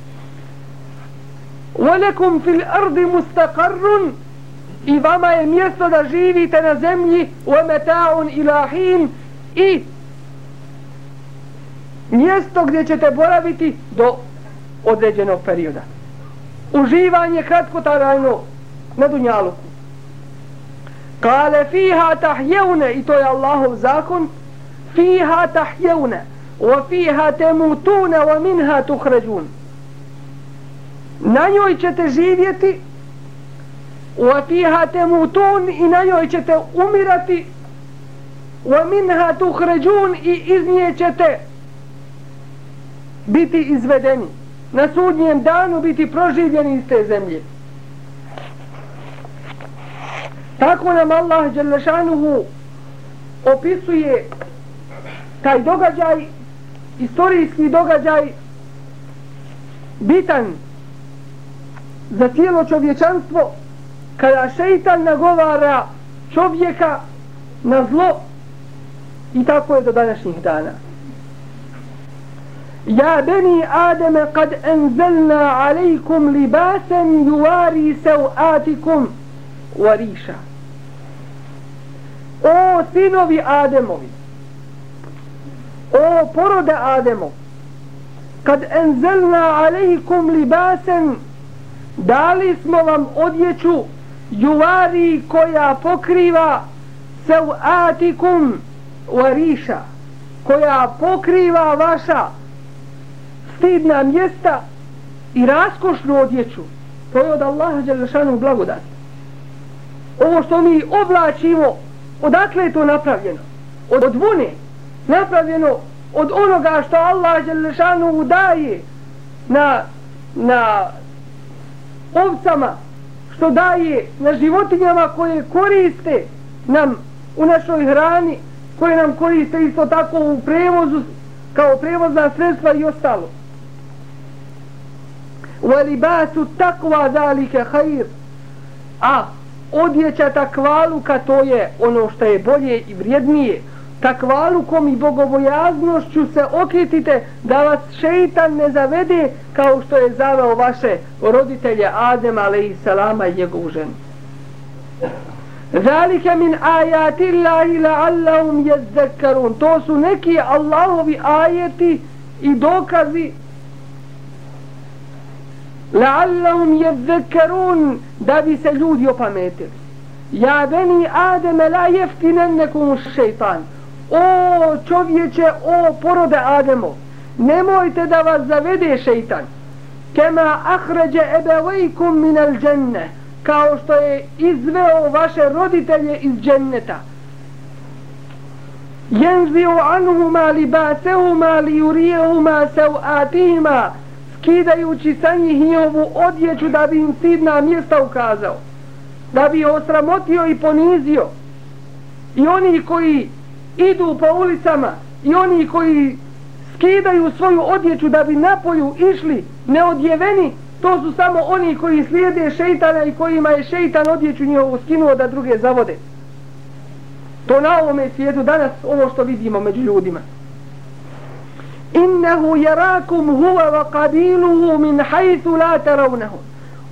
وَلَكُمْ فِي الْأَرْضِ مُسْتَقَرٌ i vama je mjesto da živite na zemlji وَمَتَاعٌ إِلَهِينَ i mjesto gdje ćete boraviti do određenog perioda. Uživanje kratko tarajno na dunjaluku. Kale fiha tahjevne, i to je Allahov zakon, fiha tahjevne, wa fiha temutune, wa minha tuhređun. Na njoj ćete živjeti, wa fiha temutun, i na njoj ćete umirati, wa minha tuhređun, i iz nje ćete biti izvedeni na sudnjem danu biti proživljeni iz te zemlje tako nam Allah Đelešanuhu opisuje taj događaj istorijski događaj bitan za cijelo čovječanstvo kada šeitan nagovara čovjeka na zlo i tako je do današnjih dana يا بني آدم قد أنزلنا عليكم لباسا يواري سوآتكم وريشا O sinovi Ademovi O porode Ademo, Kad enzelna alejkum libasen Dali smo vam odjeću Juvari koja pokriva Seuatikum Wariša Koja pokriva vaša stidna mjesta i raskošnu odjeću. To je od Allaha Đelešanu blagodat. Ovo što mi oblačimo odakle je to napravljeno? Od, od vune napravljeno od onoga što Allah Đelešanu daje na, na ovcama što daje na životinjama koje koriste nam u našoj hrani koje nam koriste isto tako u prevozu kao prevozna sredstva i ostalo وَلِبَاسُ تَقْوَا ذَلِكَ خَيْرٌ A odjeća takvaluka to je ono što je bolje i vrijednije. Takvalukom i bogobojaznošću se okritite da vas šeitan ne zavede kao što je zaveo vaše roditelje Adem a.s. i njegovu ženu. Zalike min ajati Allahi la'allahum jezzekkarun. To su neki Allahovi ajeti i dokazi la'allahum yadhakkarun da bi se ljudi opametili ja beni ademe la jeftinennekum šeitan o čovječe o porode ademo nemojte da vas zavede šeitan. Kema ahređe ebevejkum min al dženne kao što je izveo vaše roditelje iz dženneta. Jenziu anhuma libasehuma li jurijehuma sev'atihima skidajući sa njih njihovu odjeću da bi im sidna mjesta ukazao da bi osramotio i ponizio. I oni koji idu po ulicama i oni koji skidaju svoju odjeću da bi napolju išli neodjeveni to su samo oni koji slijede šeitana i kojima je šeitan odjeću njihovu skinuo da druge zavode. To na ovome svijetu danas ovo što vidimo među ljudima. Innehu jarakum huwa wa qabiluhu min hajthu la taravnehu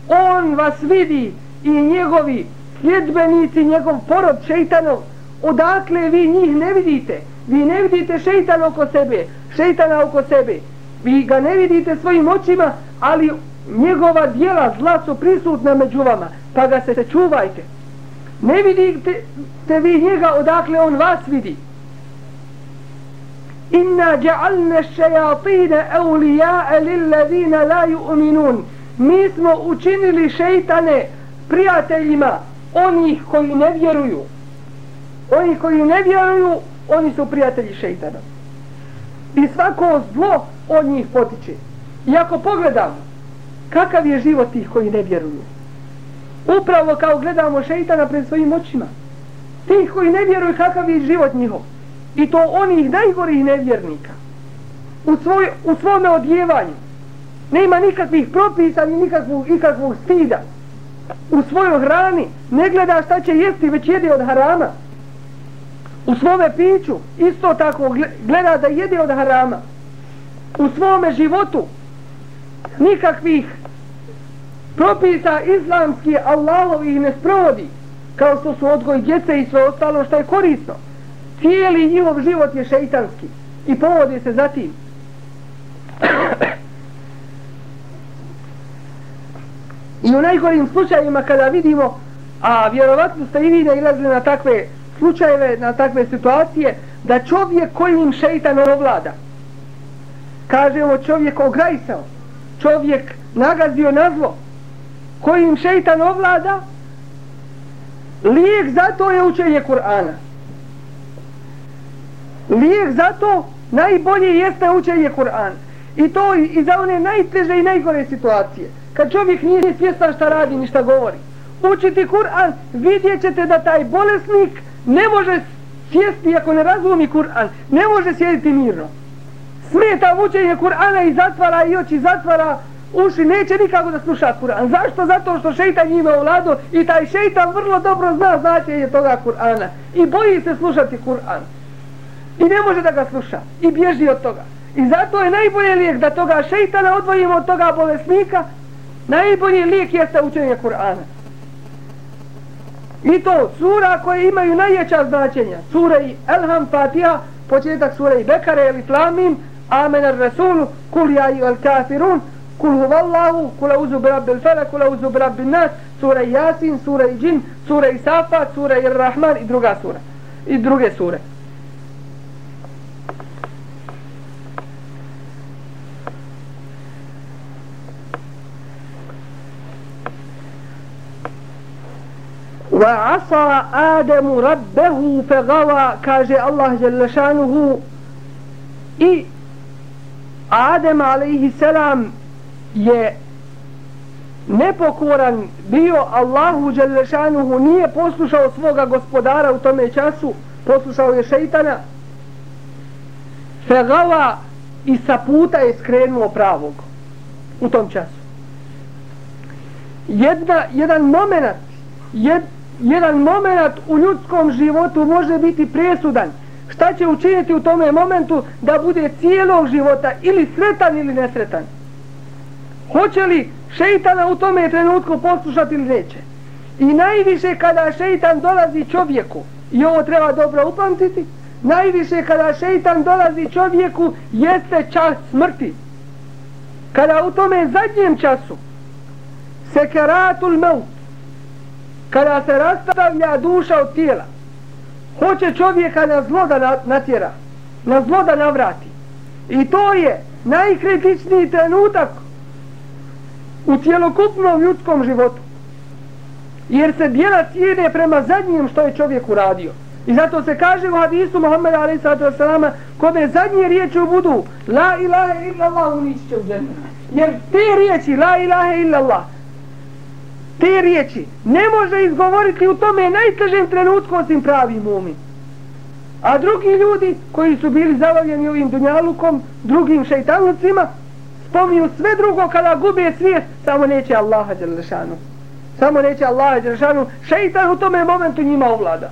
on vas vidi i njegovi sljedbenici njegov porod šeitanov odakle vi njih ne vidite? Vi ne vidite šeitan oko sebe šeitana oko sebe. Vi ga ne vidite svojim očima ali njegova dijela zla su prisutna među vama pa ga se čuvajte. Ne vidite te vi njega odakle on vas vidi. Inna ja'alna shayatin eulijae lil ladina la yu'minun. Mi smo učinili šejtane prijateljima onih koji ne vjeruju oni koji ne vjeruju oni su prijatelji šejtana i svako zlo od njih potiče. I ako pogledamo kakav je život tih koji ne vjeruju? Upravo kao gledamo šejtana pred svojim očima. Tih koji ne vjeruju kakav je život njihov. I to onih najgorih nevjernika. U, svoj, u svome odjevanju. Nema nikakvih propisa ni nikakvog, nikakvog stida. U svojoj hrani ne gleda šta će jesti već jede od harama u svome piću isto tako gleda da jede od harama. U svome životu nikakvih propisa islamski Allahovi ne sprovodi kao što su odgoj djece i sve ostalo što je korisno. Cijeli njihov život je šeitanski i povodi se za tim. I u najgorim slučajima kada vidimo a vjerovatno ste i vi nailazili na takve slučajeve, na takve situacije da čovjek kojim šeitan ovlada. Kažemo čovjek ograjsao čovjek nagazio na zlo kojim šeitan ovlada lijek za to je učenje Kur'ana. Lijek za to najbolje jeste učenje Kur'ana. I to i za one najteže i najgore situacije. Kad čovjek nije svjestan šta radi ni šta govori. Učiti Kur'an vidjet ćete da taj bolesnik ne može sjesti ako ne razumi Kur'an ne može sjediti mirno smeta učenje Kur'ana i zatvara i oči zatvara uši neće nikako da sluša Kur'an. Zašto? Zato što šeitan njima vlado i taj šeitan vrlo dobro zna značenje toga Kur'ana. I boji se slušati Kur'an. I ne može da ga sluša. I bježi od toga. I zato je najbolji lijek da toga šeitana odvojimo od toga bolesnika. Najbolji lijek jeste učenje Kur'ana. I to sura koje imaju najjeća značenja. Sura i Elham Fatiha, početak sura i Bekare ili Flamim, Amen ar Rasulu, Kul ja i al Kafirun, Kul huvallahu, kul auzu bi rabbil kul auzu bi nas, sura Yasin, sura Jin, sura Safat, sura i Rahman i druga sura. I druge sure. Wa asa Adamu rabbehu fe gava, kaže Allah Đelešanuhu, i Adem alejhi selam je nepokoran bio. Allahu Đelešanuhu, nije poslušao svoga gospodara u tome času, poslušao je šeitana, fe gava i sa puta je skrenuo pravog u tom času. Jedna, jedan moment, jed, jedan moment u ljudskom životu može biti presudan. Šta će učiniti u tome momentu da bude cijelog života ili sretan ili nesretan? Hoće li šeitana u tome trenutku poslušati ili neće? I najviše kada šeitan dolazi čovjeku i ovo treba dobro upamtiti najviše kada šeitan dolazi čovjeku jeste čas smrti. Kada u tome zadnjem času sekeratul meut, kada se rastavlja duša od tijela hoće čovjeka na zlo da natjera na zlo da navrati. I to je najkritičniji trenutak u cijelokupnom ljudskom životu. Jer se dijela cijene prema zadnjem što je čovjek uradio. I zato se kaže u hadisu Muhammeda Ali sallatu wasalama kome zadnje riječi budu la ilaha illallah unići će u džennu jer te riječi la ilaha illallah te riječi ne može izgovoriti u tome najtežem trenutku osim pravi mumin a drugi ljudi koji su bili zavavljeni ovim dunjalukom drugim šeitanlucima, spominju sve drugo kada gube svijest, samo neće Allaha Đelešanu. Samo neće Allaha Đelešanu. Šeitan u tome momentu njima ovlada.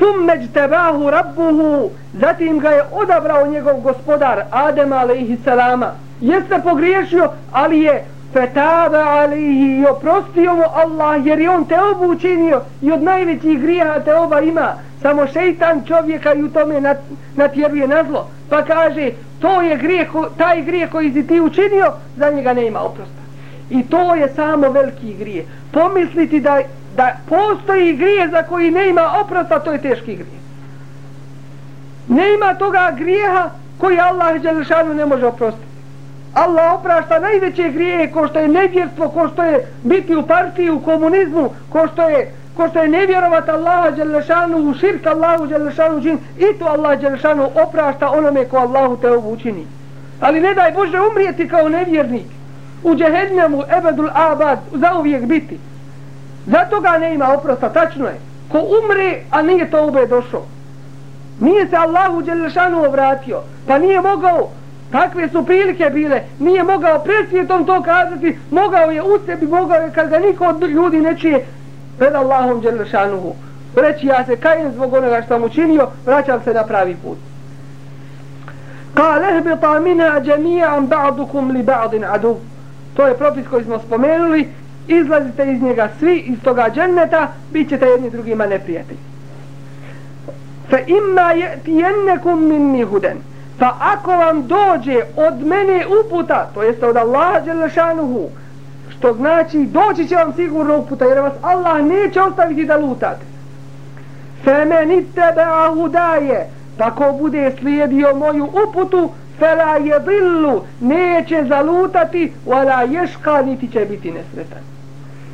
Summeđ tebahu rabbuhu, zatim ga je odabrao njegov gospodar Adem alaihi salama. Jeste pogriješio, ali je fetaba alaihi i oprostio mu Allah jer je on te obu učinio i od najvećih grijeha te oba ima. Samo šeitan čovjeka i u tome natjeruje na zlo pa kaže to je grijeh, taj grijeh koji si ti učinio, za njega ne ima oprosta. I to je samo veliki grijeh. Pomisliti da, da postoji grije za koji ne ima oprosta, to je teški grije. Ne ima toga grijeha koji Allah Đelešanu ne može oprostiti. Allah oprašta najveće grije ko što je nevjerstvo, ko što je biti u partiji, u komunizmu, ko što je ko što je nevjerovat Allaha Đelešanu u širk Allahu Đelešanu čin i to Allah Đelešanu oprašta onome ko Allahu te ovu učini ali ne daj Bože umrijeti kao nevjernik u džehennemu ebedul abad zauvijek biti zato ga ne ima oprosta tačno je ko umre, a nije to ube došao. Nije se Allahu Đelešanu obratio, pa nije mogao, takve su prilike bile, nije mogao presvjetom to kazati, mogao je u sebi, mogao je kad ga niko od ljudi ne čije, pred Allahom Đelešanuhu. Reći ja se kajem zbog onoga što sam učinio, vraćam se na pravi put. Kale ehbita mina džemijan ba'dukum li ba'din adu. To je propis koji smo spomenuli. Izlazite iz njega svi iz toga dženneta, bit ćete jedni drugima neprijatelji. Fa imma je'tijennekum minni huden. Pa ako vam dođe od mene uputa, to jeste od Allaha Đelešanuhu, što znači doći će vam sigurno uputa, jer vas Allah neće ostaviti da lutate. Fe meni tebe ahudaje, pa ko bude slijedio moju uputu, fela je dillu, neće zalutati, wala ješka, niti će biti nesretan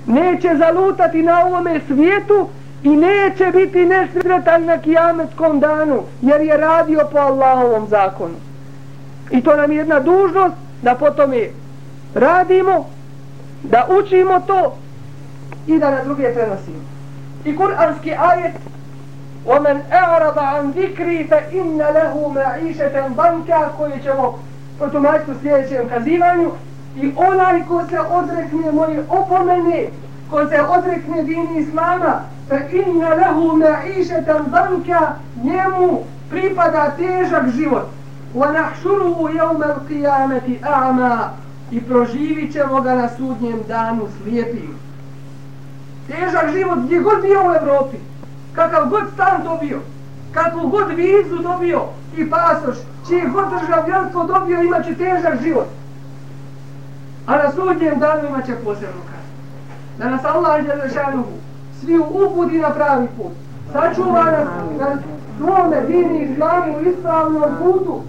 Neće zalutati na ovome svijetu i neće biti nesretan na kijametskom danu, jer je radio po Allahovom zakonu. I to nam je jedna dužnost da potom je radimo, da učimo to i da na druge prenosimo. I kuranski ajet ومن اعرض عن ذكري فإن له معيشة ضنكا koji ćemo protumačiti u sljedećem kazivanju i onaj ko se odrekne moje opomene ko se odrekne dini Islama fa inna lahu ma'išetan danka njemu pripada težak život. Wa nahšuruhu jevme l'qiyameti a'ma. I proživit ćemo ga na sudnjem danu slijepim. Težak život gdje god bio u Evropi kakav god stan dobio, kakvu god vizu dobio i pasoš, čije god državljanstvo dobio, imaće težak život. A na sudnjem danu imat će posebno kaznu. Da nas Allah je zašanuhu, svi uputi na pravi put. Sačuva nas na svome dini islamu ispravnom putu,